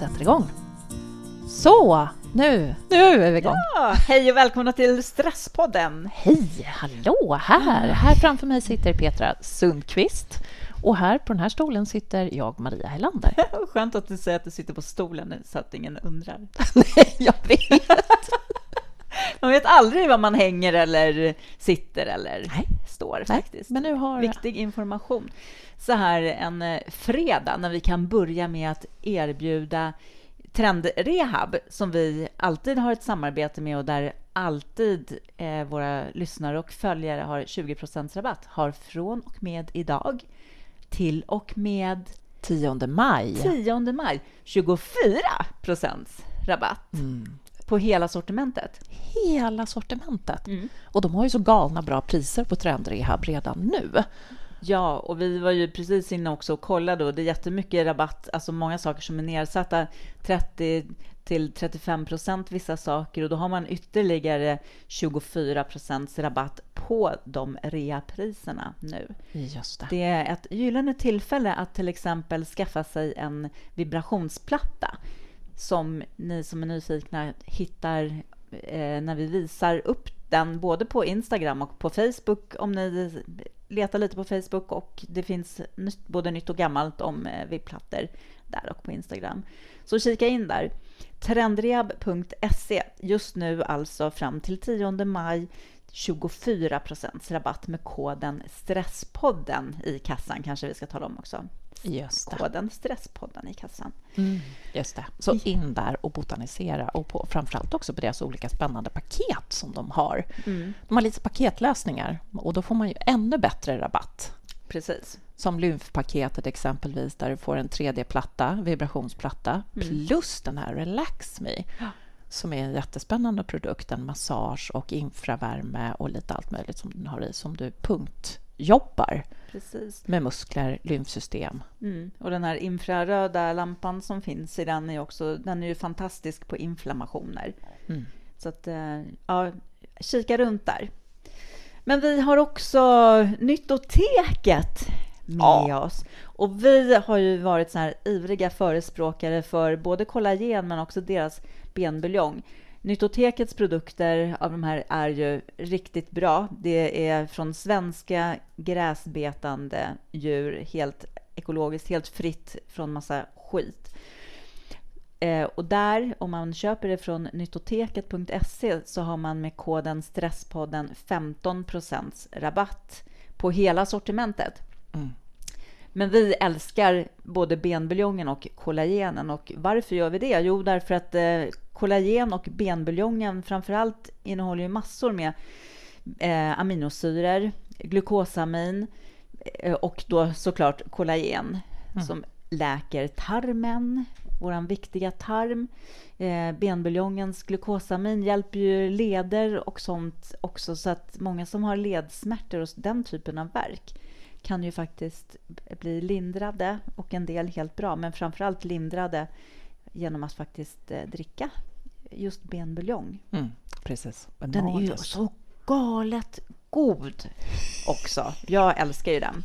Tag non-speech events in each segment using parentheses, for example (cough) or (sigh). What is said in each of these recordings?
sätter igång. Så, nu, nu är vi igång. Ja, hej och välkomna till Stresspodden. Hej, hallå, här. Här framför mig sitter Petra Sundqvist och här på den här stolen sitter jag, Maria Helander. (laughs) Skönt att du säger att du sitter på stolen så att ingen undrar. (laughs) Nej, jag vet. Man vet aldrig var man hänger eller sitter eller Nej. står Nej, faktiskt. men nu har... Viktig information. Så här en eh, fredag när vi kan börja med att erbjuda Trendrehab som vi alltid har ett samarbete med och där alltid eh, våra lyssnare och följare har 20% rabatt har från och med idag till och med 10 maj. 10 maj 24 rabatt Mm. På hela sortimentet. Hela sortimentet. Mm. Och de har ju så galna bra priser på Trendrehab redan nu. Ja, och vi var ju precis inne också och kollade och det är jättemycket rabatt, alltså många saker som är nedsatta, 30 till 35 procent vissa saker och då har man ytterligare 24 procents rabatt på de reapriserna nu. Just det. Det är ett gyllene tillfälle att till exempel skaffa sig en vibrationsplatta som ni som är nyfikna hittar eh, när vi visar upp den både på Instagram och på Facebook om ni letar lite på Facebook och det finns nytt, både nytt och gammalt om eh, vibbplattor där och på Instagram. Så kika in där. Trendrehab.se just nu alltså fram till 10 maj 24% rabatt med koden Stresspodden i kassan kanske vi ska tala om också. Just det. Koden Stresspodden i kassan. Mm, just det. Så in där och botanisera och på, framförallt också på deras olika spännande paket som de har. Mm. De har lite paketlösningar och då får man ju ännu bättre rabatt. Precis. Som lymfpaketet exempelvis där du får en 3D-platta, vibrationsplatta plus den här Relax Me som är en jättespännande produkt, en massage och infravärme och lite allt möjligt som den har i som du punktjobbar Precis. med muskler, lymfsystem. Mm. Och den här infraröda lampan som finns i den är också, den är ju fantastisk på inflammationer. Mm. Så att, eh, ja, kika runt där. Men vi har också Nyttoteket med Ja. oss. Och vi har ju varit så här ivriga förespråkare för både kollagen men också deras benbuljong. Nyttotekets produkter av de här är ju riktigt bra. Det är från svenska gräsbetande djur, helt ekologiskt, helt fritt från massa skit. Eh, och där, om man köper det från nyttoteket.se så har man med koden Stresspodden 15 rabatt på hela sortimentet. Mm. Men vi älskar både benbuljongen och kollagenen. Och varför gör vi det? Jo, därför att eh, kollagen och benbuljongen framförallt innehåller ju massor med eh, aminosyror, glukosamin eh, och då såklart kollagen som läker tarmen, våran viktiga tarm. Eh, benbuljongens glukosamin hjälper ju leder och sånt också så att många som har ledsmärtor och den typen av värk kan ju faktiskt bli lindrade och en del helt bra, men framförallt lindrade genom att faktiskt eh, dricka just benbuljong. Mm, precis. Den är ju så galet god också. Jag älskar ju den.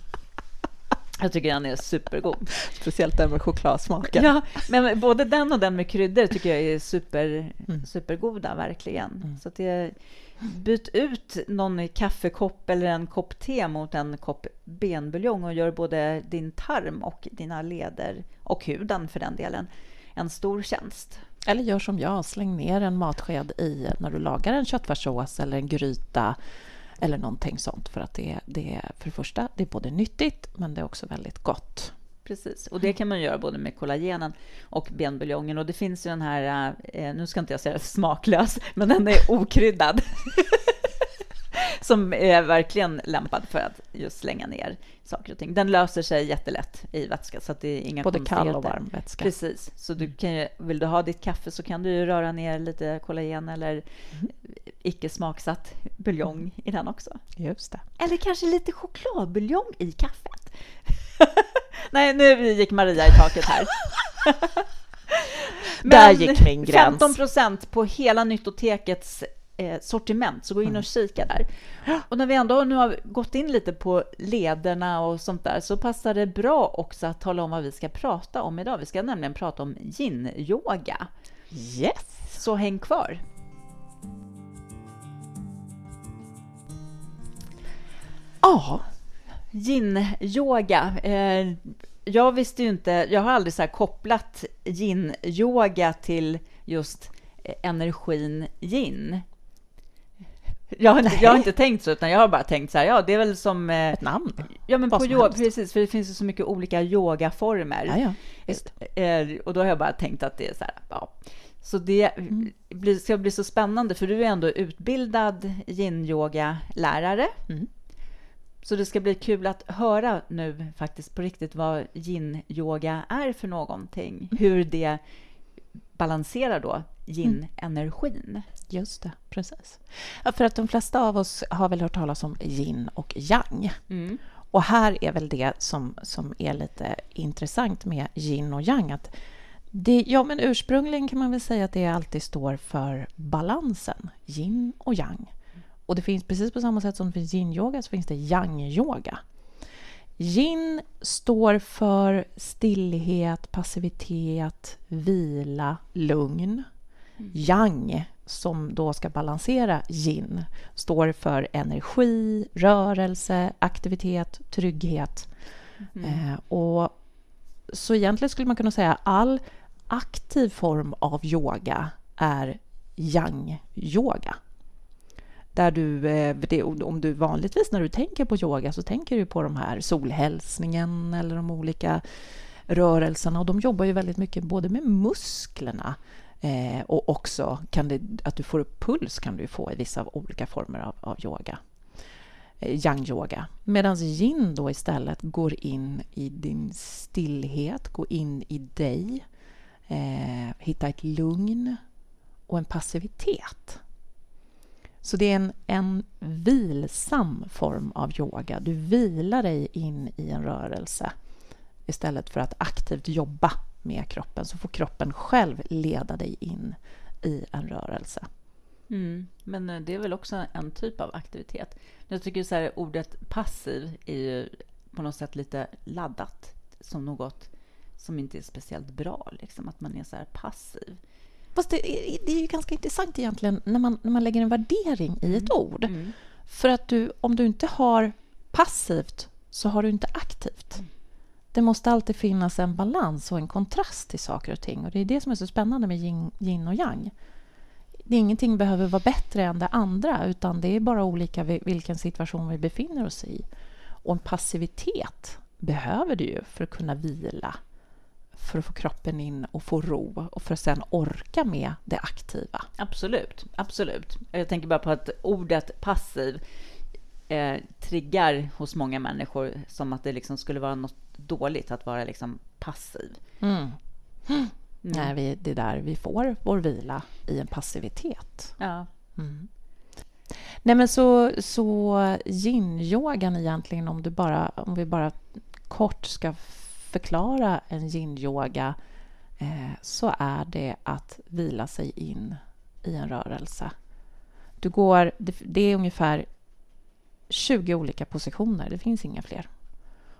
Jag tycker den är supergod. Speciellt den med chokladsmaken. Ja, men både den och den med kryddor tycker jag är super, supergoda, verkligen. Så att det, byt ut någon kaffekopp eller en kopp te mot en kopp benbuljong och gör både din tarm och dina leder och huden för den delen en stor tjänst. Eller gör som jag, släng ner en matsked i när du lagar en köttfärssås eller en gryta eller någonting sånt för att det, det är för det första, det är både nyttigt men det är också väldigt gott. Precis, och det kan man göra både med kollagenen och benbuljongen. Och det finns ju den här, eh, nu ska inte jag säga (laughs) smaklös, men den är okryddad. (laughs) Som är verkligen lämpad för att just slänga ner saker och ting. Den löser sig jättelätt i vätska, så att det är inga Både kall och varm vätska. Precis, så du kan ju, vill du ha ditt kaffe så kan du ju röra ner lite kollagen eller Mm. Icke smaksatt buljong i den också. Just det. Eller kanske lite chokladbuljong i kaffet. (laughs) Nej, nu gick Maria i taket här. (laughs) Där gick min gräns. 15 procent på hela Nyttotekets eh, sortiment, så gå in och kika där. (gasps) Och när vi ändå nu har gått in lite på lederna och sånt där så passar det bra också att tala om vad vi ska prata om idag. Vi ska nämligen prata om yin-yoga. Yes! Så häng kvar! Ja, yin-yoga. Eh, jag visste ju inte, jag har aldrig så kopplat yin-yoga till just eh, energin yin. Jag har, inte, jag har inte tänkt så, utan jag har bara tänkt så här, ja, det är väl som... Eh, Ett namn? Ja, men på yoga, precis, för det finns ju så mycket olika yogaformer. Ja, ja, visst. Och då har jag bara tänkt att det är så här, ja. Så det mm. ska bli så spännande, för du är ändå utbildad yin-yoga-lärare. Mm. Så det ska bli kul att höra nu faktiskt på riktigt vad yin-yoga är för någonting. Mm. Hur det balanserar då yin-energin. Just det, precis. Ja, för att de flesta av oss har väl hört talas om yin och yang. Mm. Och här är väl det som, som är lite intressant med yin och yang. Att det, ja, men ursprungligen kan man väl säga att det alltid står för balansen, yin och yang. Och det finns precis på samma sätt som det finns yin-yoga så finns det yang-yoga. Yin står för stillhet, passivitet, vila, lugn. Mm. Yang, som då ska balansera yin, står för energi, rörelse, aktivitet, trygghet. Mm. Eh, och så egentligen skulle man kunna säga all aktiv form av yoga är yang-yoga. Där du, eh, det, om du vanligtvis när du tänker på yoga så tänker du på de här solhälsningen eller de olika rörelserna och de jobbar ju väldigt mycket både med musklerna eh, och också kan det, att du får upp puls kan du få i vissa olika former av, av yoga. Eh, yang-yoga. Medan yin då istället går in i din stillhet, går in i dig, eh, hitta ett lugn och en passivitet. Så det är en, en vilsam form av yoga. Du vilar dig in i en rörelse istället för att aktivt jobba med kroppen. Så får kroppen själv leda dig in i en rörelse. Mm, men eh, det är väl också en typ av aktivitet. Jag tycker så här, ordet passiv är ju på något sätt lite laddat som något som inte är speciellt bra. Liksom, att man är så här passiv. Fast det, det, är ju ganska intressant egentligen när man, när man lägger en värdering i ett mm. ord. Mm. För att du, om du inte har passivt så har du inte aktivt. Mm. Det måste alltid finnas en balans och en kontrast till saker och ting. Och Det är det som är så spännande med yin, yin och yang. Det ingenting behöver vara bättre än det andra utan det är bara olika vilken situation vi befinner oss i. Och en passivitet behöver du ju för att kunna vila för att få kroppen in och få ro och för att sen orka med det aktiva. Absolut, absolut. Jag tänker bara på att ordet passiv eh, triggar hos många människor som att det liksom skulle vara något dåligt att vara liksom passiv. Mm. Mm. Nej, vi, det är där vi får vår vila i en passivitet. Ja. Mm. Nej, men så, så yin-yogan egentligen, om, du bara, om vi bara kort ska förklara en yin-yoga eh, så är det att vila sig in i en rörelse. Du går, det är ungefär 20 olika positioner, det finns inga fler.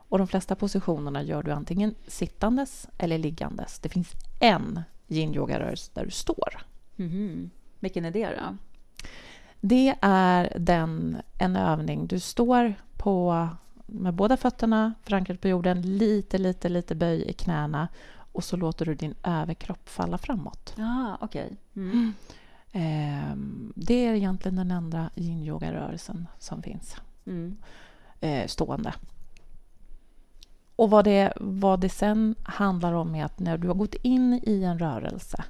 Och De flesta positionerna gör du antingen sittandes eller liggandes. Det finns en yin-yoga-rörelse där du står. Mm. Vilken är det då? Det är den, en övning. Du står på med båda fötterna förankrade på jorden, lite, lite, lite böj i knäna och så låter du din överkropp falla framåt. Ja, okej. Okay. Mm. Mm. Eh, det är egentligen den enda yin-yoga-rörelsen som finns mm. eh, stående. Och vad det, vad det sen handlar om är att när du har gått in i en rörelse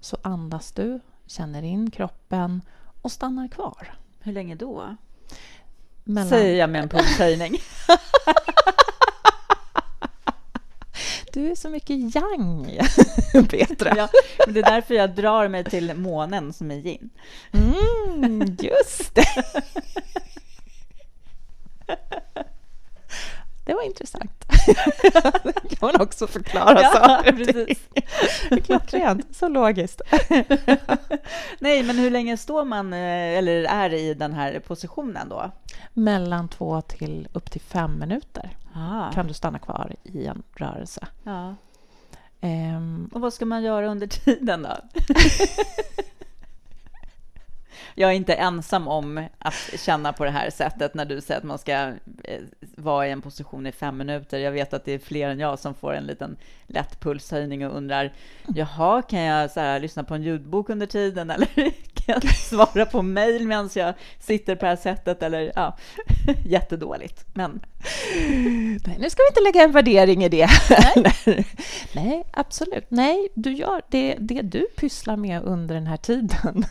så andas du, känner in kroppen och stannar kvar. Hur länge då? Mellan... Säger jag med en pulshöjning. (laughs) Du är så mycket yang, (laughs) Petra. Ja, det är därför jag drar mig till månen som är yin. Mm, just det. (laughs) Det var intressant. (laughs) kan man också förklara ja, saker precis. Klockrent, så logiskt. (laughs) Nej, men hur länge står man eh, eller är i den här positionen då? Mellan två till upp till fem minuter ah. kan du stanna kvar i en rörelse. Ja. Um, och vad ska man göra under tiden då? (laughs) jag är inte ensam om att känna på det här sättet när du säger att man ska eh, vara i en position i fem minuter. Jag vet att det är fler än jag som får en liten lätt pulshöjning och undrar, jaha, kan jag så här, lyssna på en ljudbok under tiden (laughs) eller (laughs) jag svara på mejl medan jag sitter på det här sättet? Eller, ja, (laughs) jättedåligt, men... (laughs) Nej, nu ska vi inte lägga en värdering i det. Nej, Nej absolut. Nej, du gör det, det du pysslar med under den här tiden,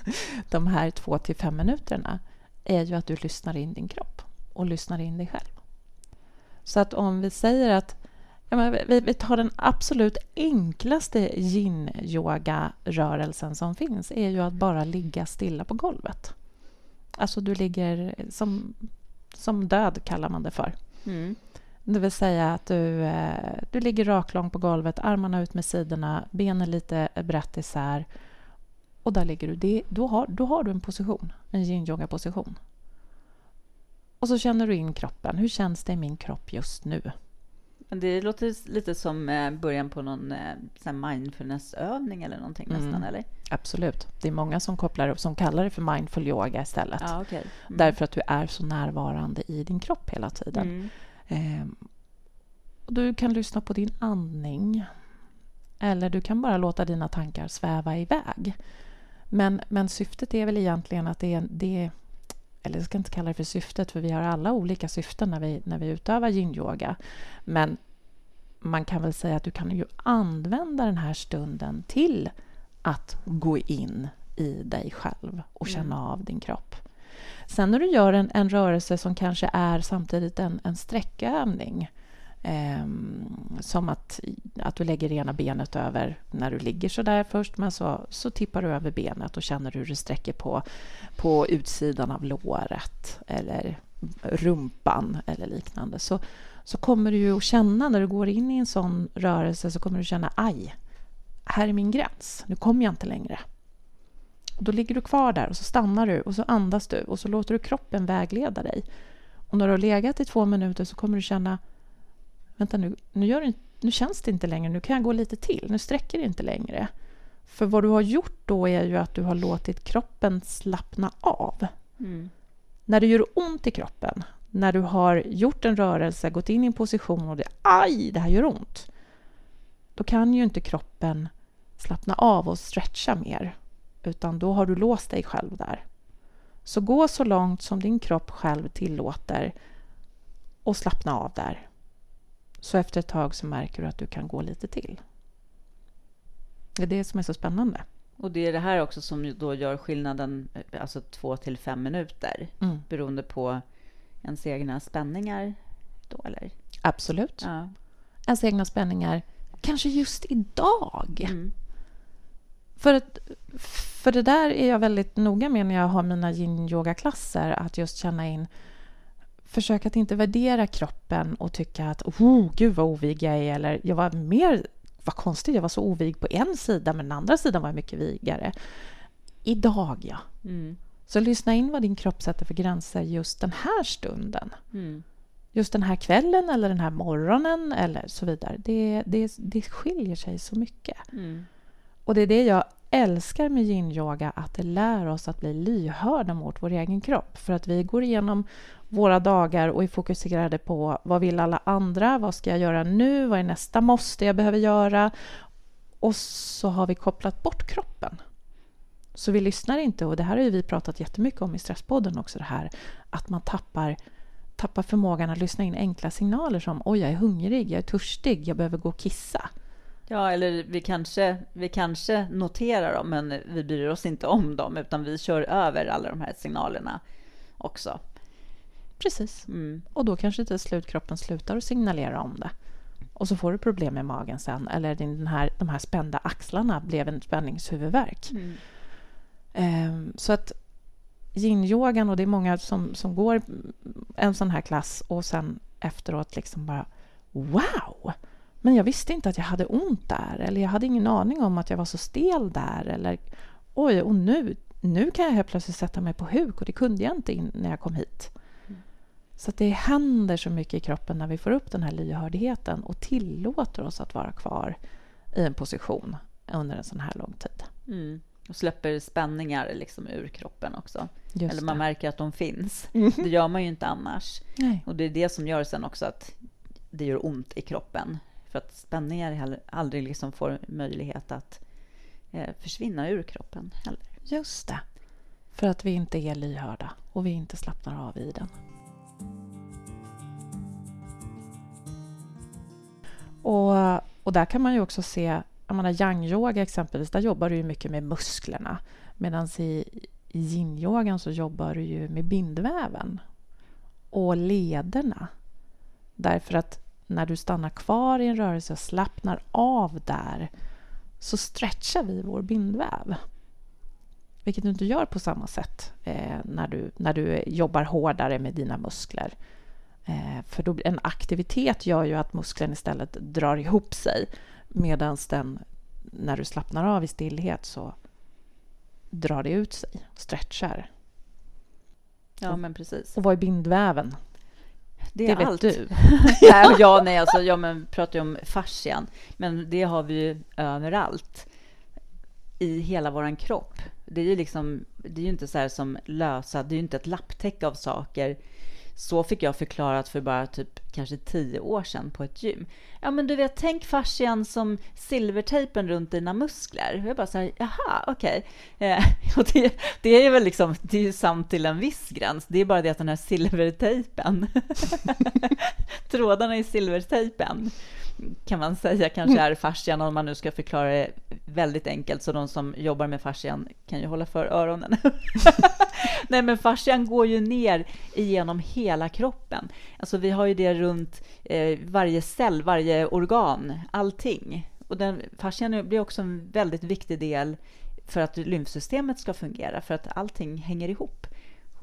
de här två till fem minuterna, är ju att du lyssnar in din kropp och lyssnar in dig själv. Så att om vi säger att vi, vi tar den absolut enklaste yin-yoga-rörelsen som finns är ju att bara ligga stilla på golvet. Alltså du ligger som, som död, kallar man det för. Mm. Det vill säga att du, eh, du ligger raklång på golvet, armarna ut med sidorna, benen lite brett isär. Och där ligger du. Det, då, har, då har du en position, en yin-yoga-position. Och så känner du in kroppen. Hur känns det i min kropp just nu? Det låter lite som eh, början på någon eh, mindfulnessövning eller någonting mm. nästan, eller? Absolut. Det är många som, kopplar, som kallar det för mindful yoga istället. Ah, okay. mm. Därför att du är så närvarande i din kropp hela tiden. Mm. Ehm, och du kan lyssna på din andning. Eller du kan bara låta dina tankar sväva iväg. Men, men syftet är väl egentligen att det är, det eller jag ska inte kalla det för syftet, för vi har alla olika syften när vi, när vi utövar yin-yoga. Men man kan väl säga att du kan ju använda den här stunden till att gå in i dig själv och känna mm. av din kropp. Sen när du gör en, en rörelse som kanske är samtidigt en, en sträckövning Ehm, som att, att du lägger ena benet över när du ligger så där först men så, så tippar du över benet och känner hur det sträcker på, på utsidan av låret eller rumpan eller liknande. Så, så kommer du ju att känna när du går in i en sån rörelse så kommer du känna aj, här är min gräns, nu kommer jag inte längre. Och då ligger du kvar där och så stannar du och så andas du och så låter du kroppen vägleda dig. Och när du har legat i två minuter så kommer du känna vänta nu, nu, gör det, nu känns det inte längre, nu kan jag gå lite till, nu sträcker det inte längre. För vad du har gjort då är ju att du har låtit kroppen slappna av. Mm. När det gör ont i kroppen, när du har gjort en rörelse, gått in i en position och det aj, det här gör ont. Då kan ju inte kroppen slappna av och stretcha mer, utan då har du låst dig själv där. Så gå så långt som din kropp själv tillåter och slappna av där. Så efter ett tag så märker du att du kan gå lite till. Det är det som är så spännande. Och det är det här också som då gör skillnaden, alltså två till fem minuter, mm. beroende på ens egna spänningar då, eller? Absolut. Ja. Ens egna spänningar, kanske just idag. Mm. För, att, för det där är jag väldigt noga med när jag har mina yin-yoga-klasser, att just känna in försök att inte värdera kroppen och tycka att oh, gud vad ovig jag är eller jag var mer, vad konstigt, jag var så ovig på en sida men den andra sidan var jag mycket vigare. Idag, ja. Mm. Så lyssna in vad din kropp sätter för gränser just den här stunden. Mm. Just den här kvällen eller den här morgonen eller så vidare. Det, det, det skiljer sig så mycket. Mm. Och det är det jag älskar med yin-yoga, att det lär oss att bli lyhörda mot vår egen kropp. För att vi går igenom våra dagar och är fokuserade på vad vill alla andra, vad ska jag göra nu, vad är nästa måste jag behöver göra? Och så har vi kopplat bort kroppen. Så vi lyssnar inte, och det här har vi pratat jättemycket om i Stresspodden också, det här att man tappar, tappar förmågan att lyssna in enkla signaler som oj, jag är hungrig, jag är törstig, jag behöver gå och kissa. Ja, eller vi kanske, vi kanske noterar dem, men vi bryr oss inte om dem, utan vi kör över alla de här signalerna också. Precis. Mm. Och då kanske till slut kroppen slutar att signalera om det. Och så får du problem med magen sen, eller den här, de här spända axlarna blev en spänningshuvudvärk. Mm. Um, så att yin-yogan, och det är många som, som går en sån här klass och sen efteråt liksom bara wow! Men jag visste inte att jag hade ont där eller jag hade ingen aning om att jag var så stel där eller oj, och nu, nu kan jag helt plötsligt sätta mig på huk och det kunde jag inte när jag kom hit. Mm. Så det händer så mycket i kroppen när vi får upp den här lyhördheten och tillåter oss att vara kvar i en position under en sån här lång tid. Mm. Och släpper spänningar liksom ur kroppen också. Just Eller man det. märker att de finns. Mm. Det gör man ju inte annars. Nej. Och det är det som gör sen också att det gör ont i kroppen. För att spänningar aldrig liksom får möjlighet att eh, försvinna ur kroppen heller. Just det. För att vi inte är lyhörda och vi inte slappnar av i den. Och, och där kan man ju också se, jag menar yang-yoga exempelvis, där jobbar du ju mycket med musklerna. Medan i, i yin-yogan så jobbar du ju med bindväven och lederna. Därför att när du stannar kvar i en rörelse och slappnar av där så stretchar vi vår bindväv. Vilket du inte gör på samma sätt eh, när, du, när du jobbar hårdare med dina muskler. Eh, för då, en aktivitet gör ju att muskeln istället drar ihop sig medan den, när du slappnar av i stillhet så drar det ut sig, stretchar. Ja, men precis. Och vad är bindväven? Det, det vet allt. du. (laughs) nej, ja, nej, alltså, ja, men pratar ju om fascian. Men det har vi ju överallt i hela vår kropp. Det är ju liksom, det är ju inte så här som lösa, det är ju inte ett lapptäcke av saker så fick jag förklarat för bara typ kanske tio år sedan på ett gym. Ja, men du vet, tänk fascian som silvertejpen runt dina muskler. Och jag bara så här, jaha, okej. Okay. Eh, (laughs) och det, det är väl liksom, det är ju sant till en viss gräns. Det är bara det att den här silvertejpen, (laughs) trådarna i silvertejpen, kan man säga kanske är fascian om man nu ska förklara det väldigt enkelt så de som jobbar med fascian kan ju hålla för öronen. (laughs) Nej, men fascian går ju ner igenom hela kroppen. Alltså vi har ju det runt eh, varje cell, varje organ, allting. Och den, fascian blir också en väldigt viktig del för att lymfsystemet ska fungera, för att allting hänger ihop.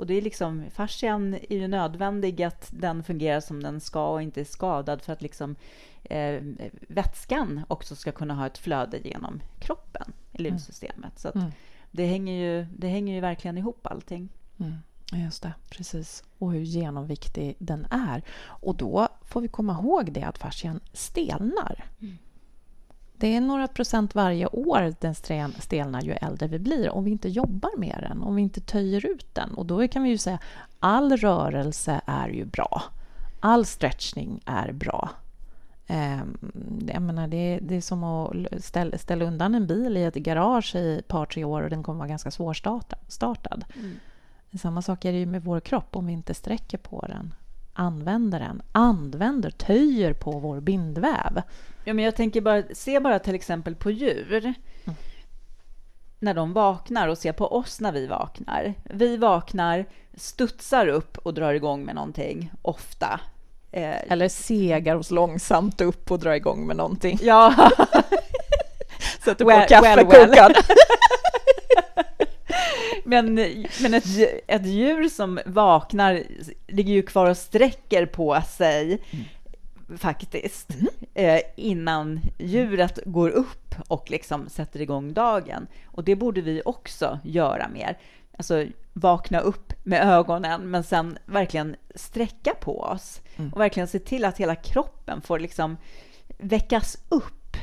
Och det är liksom, fascian är ju nödvändig att den fungerar som den ska och inte är skadad för att liksom eh, vätskan också ska kunna ha ett flöde genom kroppen i mm. lymfsystemet. Så mm. det, hänger ju, det hänger ju verkligen ihop allting. Mm. Just det, precis. Och hur genomviktig den är. Och då får vi komma ihåg det att fascian stelnar. Mm. Det är några procent varje år den stelnar ju äldre vi blir om vi inte jobbar med den, om vi inte töjer ut den. Och då kan vi ju säga all rörelse är ju bra. All stretchning är bra. Ehm, jag menar, det, det är som att ställa, ställa undan en bil i ett garage i ett par, tre år och den kommer vara ganska svårstartad. Mm. Samma sak är det ju med vår kropp om vi inte sträcker på den använder den, använder, töjer på vår bindväv. Ja, men jag tänker bara, se bara till exempel på djur. Mm. När de vaknar och ser på oss när vi vaknar. Vi vaknar, studsar upp och drar igång med någonting, ofta. Eh, Eller segar oss långsamt upp och drar igång med någonting. Ja. (laughs) Sätter på well, kaffekokaren. Well, well. (laughs) men men ett, ett djur som vaknar ligger ju kvar och sträcker på sig, mm. faktiskt, mm. Eh, innan djuret går upp och liksom sätter igång dagen. Och det borde vi också göra mer. Alltså vakna upp med ögonen, men sen verkligen sträcka på oss mm. och verkligen se till att hela kroppen får liksom väckas upp.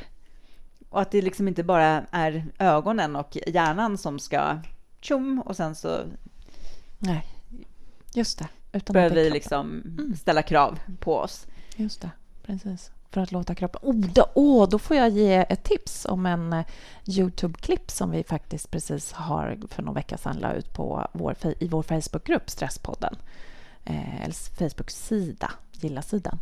Och att det liksom inte bara är ögonen och hjärnan som ska tjom och sen så... Nej, just det. Utan börjar vi liksom mm. ställa krav på oss. Just det, precis. För att låta kroppen... Oh, då, oh, då får jag ge ett tips om en uh, Youtube-klipp som vi faktiskt precis har för någon vecka sedan la ut på vår, i vår Facebookgrupp Stresspodden. Eh, eller Facebook-sida, gilla-sidan.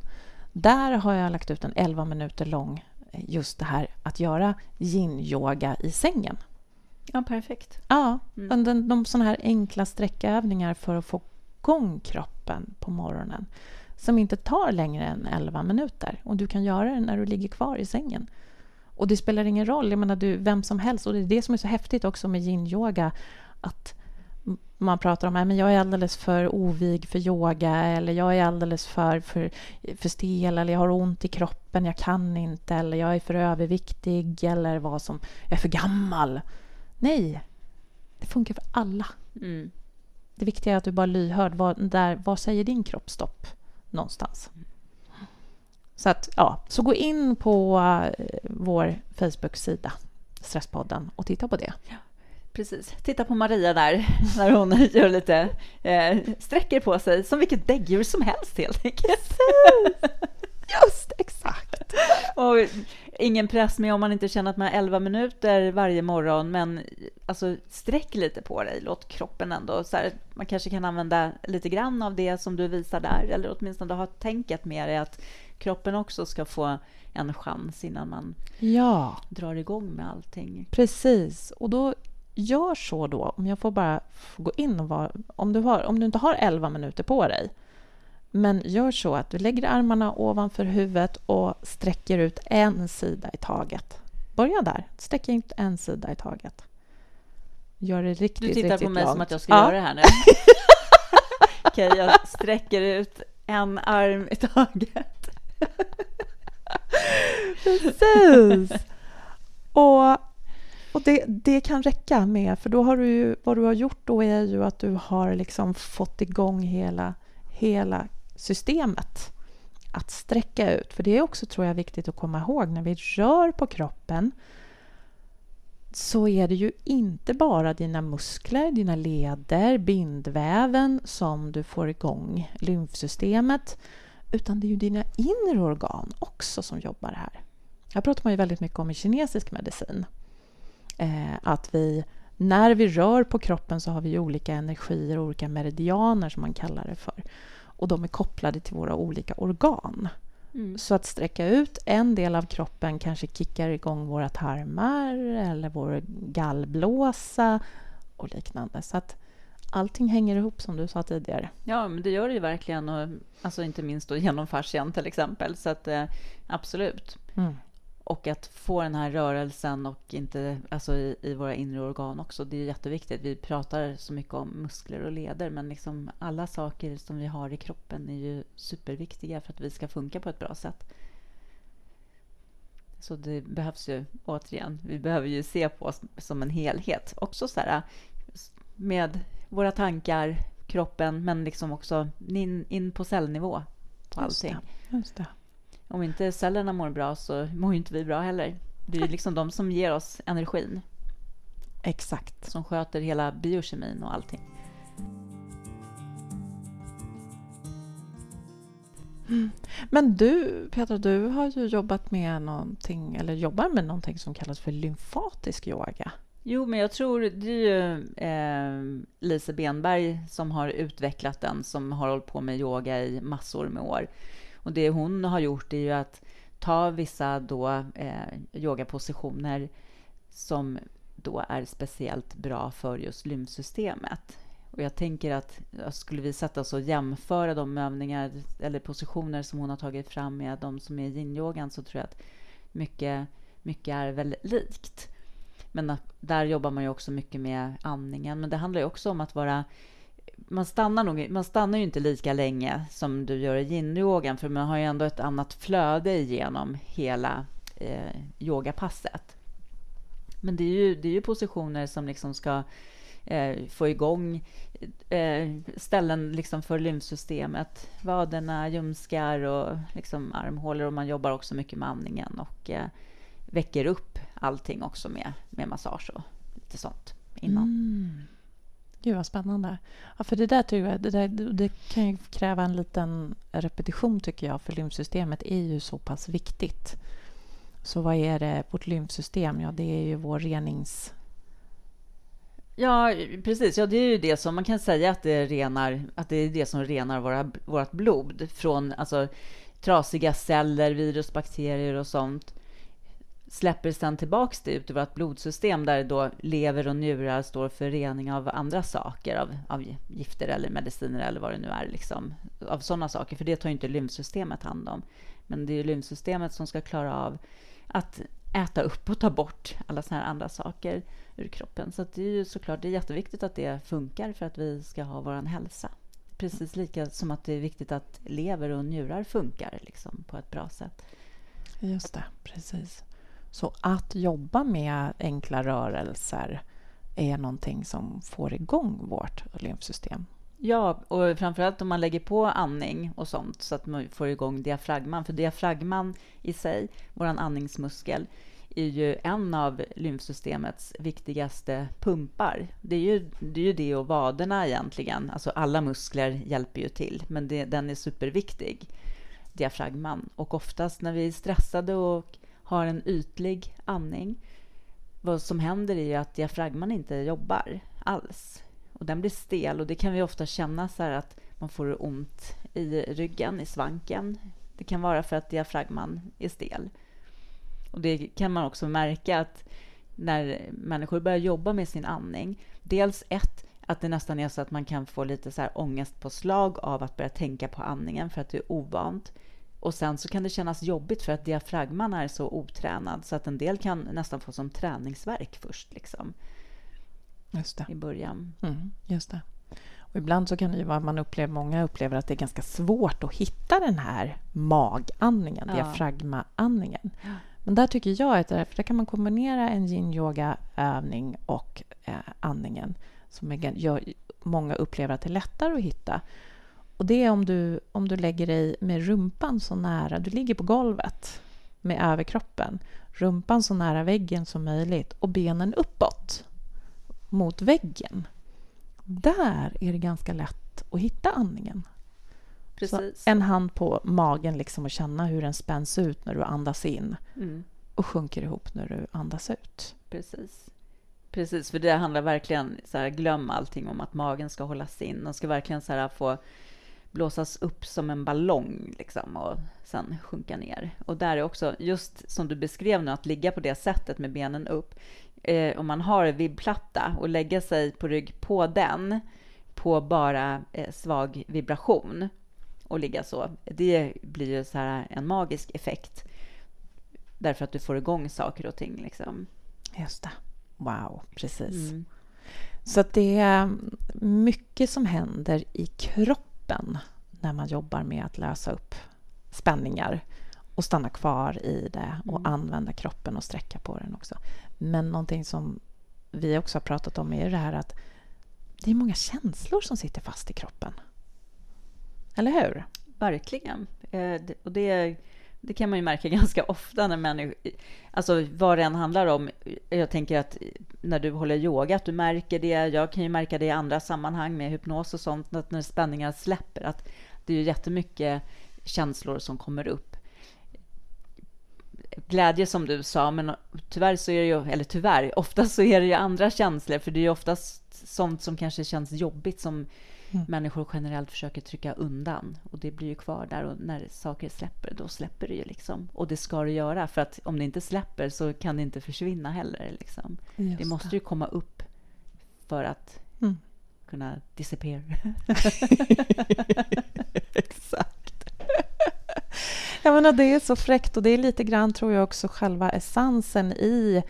Där har jag lagt ut en 11 minuter lång eh, just det här att göra yin-yoga i sängen. Ja, perfekt. Ja, mm. de, de sådana här enkla sträckövningar för att få igång kroppen på morgonen som inte tar längre än 11 minuter. Och du kan göra det när du ligger kvar i sängen. Och det spelar ingen roll, jag menar du, vem som helst. Och det är det som är så häftigt också med yin-yoga, att man pratar om att jag är alldeles för ovig för yoga eller jag är alldeles för, för, för stel eller jag har ont i kroppen, jag kan inte eller jag är för överviktig eller vad som, jag är för gammal. Nej, det funkar för alla. Mm. Det viktiga är att du bara är lyhörd. Vad, där, vad säger din kropp stopp någonstans? Så, att, ja, så gå in på uh, vår Facebook-sida, Stresspodden, och titta på det. Ja, precis. Titta på Maria där, (laughs) när hon gör lite, eh, sträcker på sig, som vilket däggdjur som helst helt enkelt. (laughs) Just exakt. Och ingen press med om man inte känner att man har 11 minuter varje morgon, men alltså sträck lite på dig. Låt kroppen ändå... Så här, man kanske kan använda lite grann av det som du visar där, eller åtminstone ha tänket med dig att kroppen också ska få en chans innan man ja. drar igång med allting. Precis. Och då gör så då, om jag får bara gå in och vara... Om du, har, om du inte har 11 minuter på dig, men gör så att du lägger armarna ovanför huvudet och sträcker ut en sida i taget. Börja där. Sträck ut en sida i taget. Gör det riktigt, Du tittar på mig långt. som att jag ska ja. göra det här nu. (laughs) Okej, okay, jag sträcker ut en arm i taget. Precis. Och, och det, det kan räcka med, för då har du ju, vad du har gjort då är ju att du har liksom fått igång hela, hela systemet att sträcka ut. För det är också, tror jag, viktigt att komma ihåg när vi rör på kroppen så är det ju inte bara dina muskler, dina leder, bindväven som du får igång lymfsystemet utan det är ju dina inre organ också som jobbar här. Här pratar man ju väldigt mycket om i kinesisk medicin. Eh, att vi, när vi rör på kroppen så har vi olika energier, olika meridianer som man kallar det för och de är kopplade till våra olika organ. Mm. Så att sträcka ut en del av kroppen kanske kickar igång våra tarmar eller vår gallblåsa och liknande. Så att allting hänger ihop som du sa tidigare. Ja, men det gör det ju verkligen. Och, alltså inte minst då genom fascian till exempel. Så att eh, absolut. Mm. Och att få den här rörelsen och inte, alltså i, i, våra inre organ också. Det är jätteviktigt. Vi pratar så mycket om muskler och leder men liksom alla saker som vi har i kroppen är ju superviktiga för att vi ska funka på ett bra sätt. Så det behövs ju, återigen, vi behöver ju se på oss som en helhet. Också så här, med våra tankar, kroppen, men liksom också in, in på cellnivå på allting. Just det, just det om inte cellerna mår bra så mår inte vi bra heller. Det är liksom de som ger oss energin. Exakt. Som sköter hela biokemin och allting. Mm. Men du, Petra, du har ju jobbat med någonting, eller jobbar med någonting som kallas för lymfatisk yoga. Jo, men jag tror det är ju eh, Lise Benberg som har utvecklat den, som har hållit på med yoga i massor med år. Och det hon har gjort är ju att ta vissa då eh, yogapositioner som då är speciellt bra för just lymfsystemet. Och jag tänker att skulle vi sätta oss och jämföra de övningar eller positioner som hon har tagit fram med de som är i yin så tror jag att mycket, mycket är väl likt. Men där jobbar man ju också mycket med andningen. Men det handlar ju också om att vara man stannar, nog, man stannar ju inte lika länge som du gör i yin-yogan för man har ju ändå ett annat flöde igenom hela eh, yogapasset. Men det är ju, det är ju positioner som liksom ska eh, få igång eh, ställen liksom för lymfsystemet. Vaderna, ljumskar och liksom armhålor. Och man jobbar också mycket med andningen och eh, väcker upp allting också med, med massage och lite sånt innan. Mm. Gud vad spännande. Ja, för det där, jag, det, där, det kan ju kräva en liten repetition tycker jag, för lymfsystemet är ju så pass viktigt. Så vad är det, vårt lymfsystem? Ja, det är ju vår renings... Ja, precis. Ja, det är ju det som man kan säga att det renar, att det är det som renar våra, vårt blod från alltså, trasiga celler, virus, bakterier och sånt släpper sen tillbaks det ut i vårt blodsystem där då lever och njurar står för rening av andra saker, av, av gifter eller mediciner eller vad det nu är, liksom, av sådana saker, för det tar ju inte lymfsystemet hand om. Men det är ju lymfsystemet som ska klara av att äta upp och ta bort alla såna här andra saker ur kroppen. Så det är ju såklart det är jätteviktigt att det funkar för att vi ska ha vår hälsa. Precis lika som att det är viktigt att lever och njurar funkar liksom, på ett bra sätt. Just det, precis. Så att jobba med enkla rörelser är någonting som får igång vårt lymfsystem. Ja, och framförallt om man lägger på andning och sånt så att man får igång diafragman. För diafragman i sig, vår andningsmuskel, är ju en av lymfsystemets viktigaste pumpar. Det är ju det, är ju det och vaderna egentligen. Alltså alla muskler hjälper ju till, men det, den är superviktig, diafragman. Och oftast när vi är stressade och har en ytlig andning, vad som händer är ju att diafragman inte jobbar alls. Och den blir stel och det kan vi ofta känna så att man får ont i ryggen, i svanken. Det kan vara för att diafragman är stel. Och det kan man också märka att när människor börjar jobba med sin andning, dels ett, att det nästan är så att man kan få lite så här ångestpåslag av att börja tänka på andningen för att det är ovant. Och sen så kan det kännas jobbigt för att diafragman är så otränad så att en del kan nästan få som träningsverk först. Liksom. I början. Mm, just det. Och ibland så kan det ju vara, man upplever, många upplever att det är ganska svårt att hitta den här magandningen, ja. diafragmaandningen. Ja. Men där tycker jag att där kan man kombinera en yin-yoga-övning och eh, andningen som är, gör, många upplever att det är lättare att hitta. Och det är om du, om du lägger dig med rumpan så nära, du ligger på golvet med överkroppen, rumpan så nära väggen som möjligt och benen uppåt mot väggen. Där är det ganska lätt att hitta andningen. Precis. Så en hand på magen liksom och känna hur den spänns ut när du andas in mm. och sjunker ihop när du andas ut. Precis. Precis, för det handlar verkligen så här, glöm allting om att magen ska hållas in. Den ska verkligen så här, få blåsas upp som en ballong liksom, och sen sjunka ner. Och där är också, just som du beskrev nu, att ligga på det sättet med benen upp. Eh, om man har vibbplatta och lägga sig på rygg på den på bara eh, svag vibration och ligga så. Det blir ju så här en magisk effekt därför att du får igång saker och ting. Liksom. Just det. Wow, precis. Mm. Så det är mycket som händer i kroppen när man jobbar med att lösa upp spänningar och stanna kvar i det och mm. använda kroppen och sträcka på den också. Men någonting som vi också har pratat om är det här att det är många känslor som sitter fast i kroppen. Eller hur? Verkligen. Eh, och det, det kan man ju märka (laughs) ganska ofta när människor... Alltså vad det än handlar om. Jag tänker att när du håller yoga, att du märker det. Jag kan ju märka det i andra sammanhang med hypnos och sånt, att när spänningar släpper, att det är ju jättemycket känslor som kommer upp. Glädje som du sa, men tyvärr så är det ju, eller tyvärr, oftast så är det ju andra känslor, för det är ju oftast sånt som kanske känns jobbigt som mm. människor generellt försöker trycka undan. Och det blir ju kvar där och när saker släpper, då släpper det ju liksom. Och det ska det göra, för att om det inte släpper så kan det inte försvinna heller. Liksom. Det måste ju komma upp för att mm. kunna disappear. (laughs) Exakt. Jag menar, det är så fräckt och det är lite grann, tror jag, också själva essensen i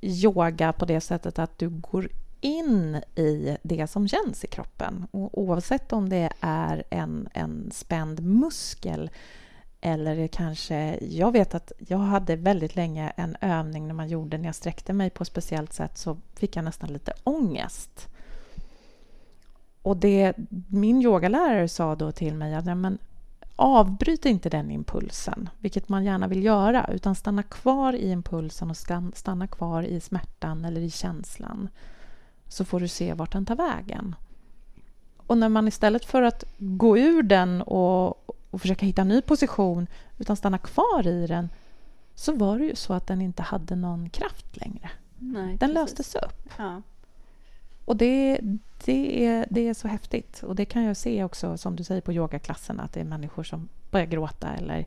yoga på det sättet att du går in i det som känns i kroppen. Och oavsett om det är en, en spänd muskel eller kanske... Jag vet att jag hade väldigt länge en övning när man gjorde när jag sträckte mig på ett speciellt sätt så fick jag nästan lite ångest. Och det min yogalärare sa då till mig att men, avbryt inte den impulsen, vilket man gärna vill göra, utan stanna kvar i impulsen och stanna kvar i smärtan eller i känslan så får du se vart den tar vägen. Och när man istället för att gå ur den och, och försöka hitta en ny position utan stanna kvar i den så var det ju så att den inte hade någon kraft längre. Nej, den löstes upp. Ja. Och det, det, är, det är så häftigt. Och det kan jag se också, som du säger, på yogaklasserna att det är människor som börjar gråta eller,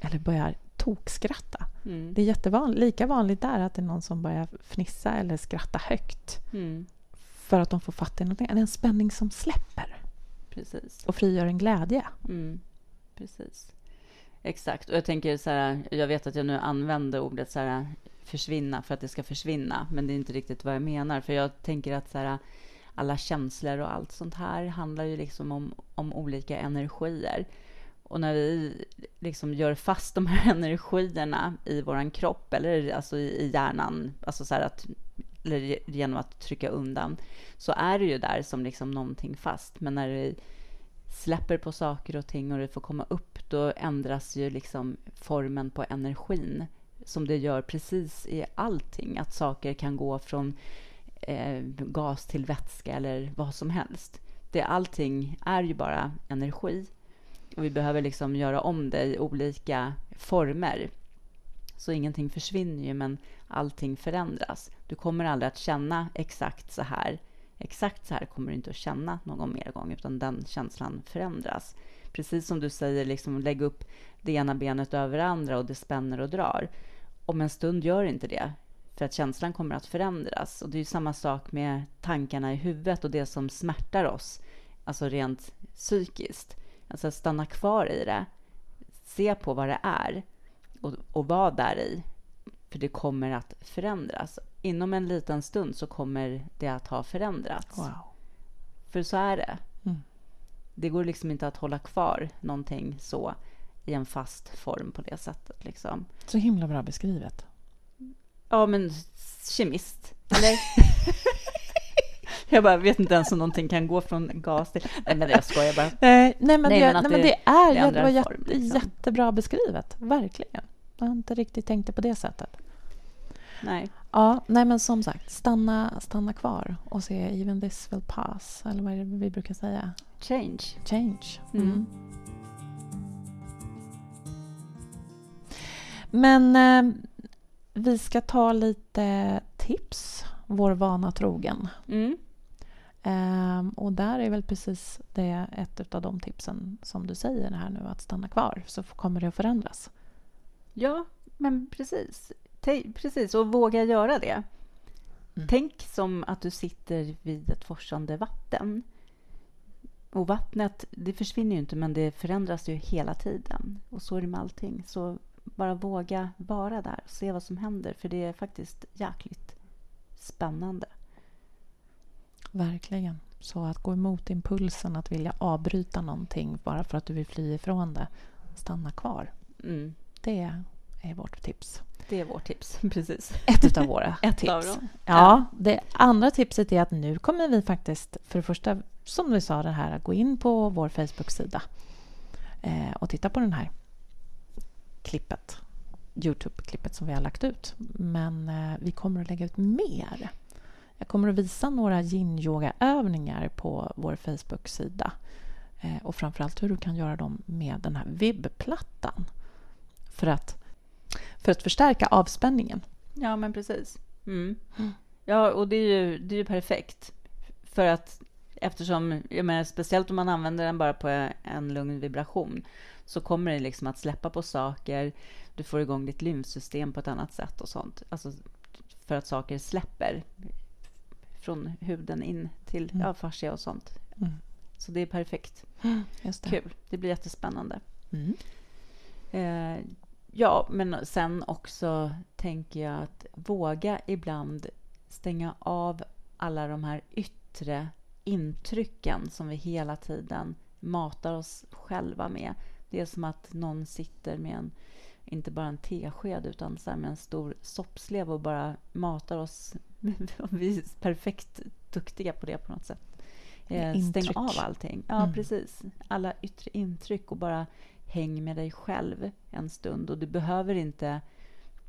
eller börjar tokskratta. Mm. Det är jättevanligt, lika vanligt där att det är någon som börjar fnissa eller skratta högt. Mm. För att de får fatt i någonting. Det är en spänning som släpper. Precis. Och frigör en glädje. Mm. Precis. Exakt. Och jag tänker så här, jag vet att jag nu använder ordet så här, försvinna för att det ska försvinna, men det är inte riktigt vad jag menar. För jag tänker att så här, alla känslor och allt sånt här handlar ju liksom om, om olika energier. Och när vi liksom gör fast de här (laughs) energierna i vår kropp eller alltså i, hjärnan, alltså så att, eller genom att trycka undan, så är det ju där som liksom någonting fast. Men när vi släpper på saker och ting och det får komma upp, då ändras ju liksom formen på energin som det gör precis i allting. Att saker kan gå från eh, gas till vätska eller vad som helst. Det, allting är ju bara energi och vi behöver liksom göra om det i olika former. Så ingenting försvinner ju, men allting förändras. Du kommer aldrig att känna exakt så här. Exakt så här kommer du inte att känna någon mer gång, utan den känslan förändras. Precis som du säger, liksom, lägg upp det ena benet över det andra och det spänner och drar. Om en stund gör inte det, för att känslan kommer att förändras. Och det är samma sak med tankarna i huvudet och det som smärtar oss, alltså rent psykiskt. Alltså stanna kvar i det, se på vad det är och, och vara där i. För det kommer att förändras. Inom en liten stund så kommer det att ha förändrats. Wow. För så är det. Mm. Det går liksom inte att hålla kvar någonting så i en fast form på det sättet. Liksom. Så himla bra beskrivet. Ja, men kemist. Eller? (laughs) Jag bara vet inte ens om någonting kan gå från gas till... Nej, men jag skojar bara. (laughs) Nej, nej, men, nej, det, men, nej, men det, är det, det var jätte, liksom. jättebra beskrivet. Verkligen. Jag har inte riktigt tänkt det på det sättet. Nej. Ja, nej, men som sagt, stanna, stanna kvar och se even this will pass. Eller vad är det vi brukar säga? Change. Change. Mm. Mm. Men eh, vi ska ta lite tips, vår vana trogen. Mm. Um, och där är väl precis det ett av de tipsen som du säger här nu, att stanna kvar, så kommer det att förändras. Ja, men precis. T precis, och våga göra det. Mm. Tänk som att du sitter vid ett forsande vatten. Och vattnet, det försvinner ju inte, men det förändras ju hela tiden. Och så är det med allting. Så bara våga vara där och se vad som händer, för det är faktiskt jäkligt spännande. Verkligen. Så att gå emot impulsen att vilja avbryta någonting bara för att du vill fly ifrån det, stanna kvar. Mm. Det är vårt tips. Det är vårt tips, (laughs) precis. Ett (laughs) av våra Ett tips. Av dem. Ja, det andra tipset är att nu kommer vi faktiskt, för det första, som vi sa, det här, gå in på vår Facebook-sida eh, och titta på den här klippet, Youtube-klippet som vi har lagt ut. Men eh, vi kommer att lägga ut mer jag kommer att visa några yin-yoga-övningar på vår Facebook-sida. Eh, och framförallt hur du kan göra dem med den här vibbplattan. För att, för att förstärka avspänningen. Ja, men precis. Mm. Mm. Ja, och det är ju, det är ju perfekt. För att eftersom, jag menar, speciellt om man använder den bara på en lugn vibration, så kommer det liksom att släppa på saker. Du får igång ditt lymfsystem på ett annat sätt och sånt. Alltså för att saker släpper från huden in till mm. ja, fascia och sånt. Mm. Så det är perfekt. Just det. Kul. Det blir jättespännande. Mm. Eh, ja, men sen också tänker jag att våga ibland stänga av alla de här yttre intrycken som vi hela tiden matar oss själva med. Det är som att någon sitter med en, inte bara en tesked, utan så med en stor soppslev och bara matar oss (laughs) vi är perfekt duktiga på det på något sätt. Eh, stäng av allting. Ja, mm. precis. Alla yttre intryck och bara häng med dig själv en stund. Och du behöver inte...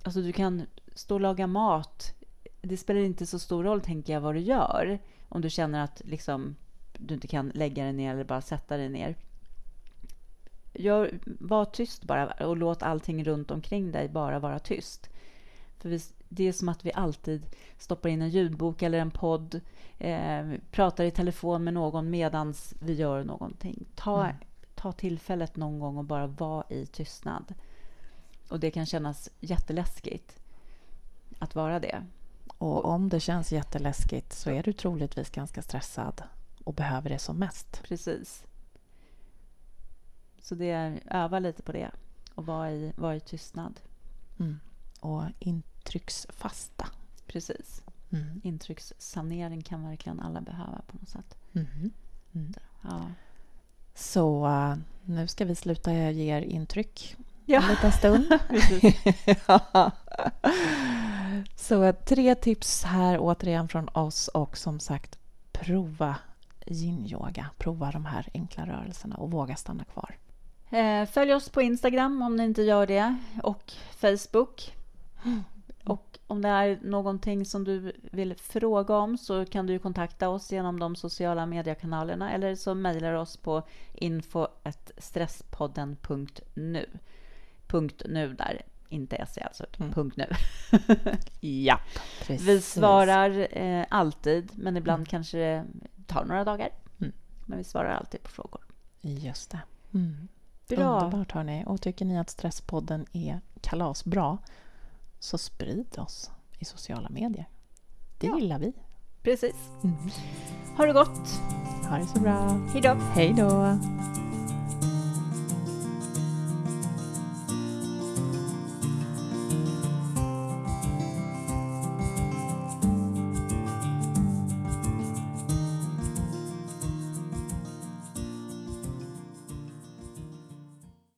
Alltså du kan stå och laga mat. Det spelar inte så stor roll, tänker jag, vad du gör. Om du känner att liksom, du inte kan lägga dig ner eller bara sätta dig ner. Gör, var tyst bara och låt allting runt omkring dig bara vara tyst. För vi, det är som att vi alltid stoppar in en ljudbok eller en podd, eh, pratar i telefon med någon medan vi gör någonting. Ta, mm. ta tillfället någon gång och bara vara i tystnad. Och det kan kännas jätteläskigt att vara det. Och om det känns jätteläskigt så är du troligtvis ganska stressad och behöver det som mest. Precis. Så det är, öva lite på det. och vara i, vara i tystnad. Mm. Och intrycksfasta. Precis. Mm. Intryckssanering kan verkligen alla behöva på något sätt. Mm. Mm. Ja. Så uh, nu ska vi sluta ge er intryck Ja. en liten stund. (laughs) (laughs) Ja. Så eh, tre tips här återigen från oss och som sagt prova yin-yoga. Prova de här enkla rörelserna och våga stanna kvar. Eh, Följ oss på Instagram om ni inte gör det och Facebook. (gasps) (sniffs) Och om det är någonting som du vill fråga om så kan du kontakta oss genom de sociala mediekanalerna eller så mejlar du oss på info.stresspodden.nu. Punkt nu där, inte se alltså, Mm. punkt nu. (laughs) Ja, precis. Vi svarar eh, alltid, men ibland Mm. kanske det tar några dagar. Mm. Men vi svarar alltid på frågor. Just det. Mm. Bra. Underbart, hörni. Och tycker ni att Stresspodden är kalasbra så sprid oss i sociala medier. Det Ja. gillar vi. Precis. Mm. Ha det gott. Ha det så bra. Hej då. Hej då!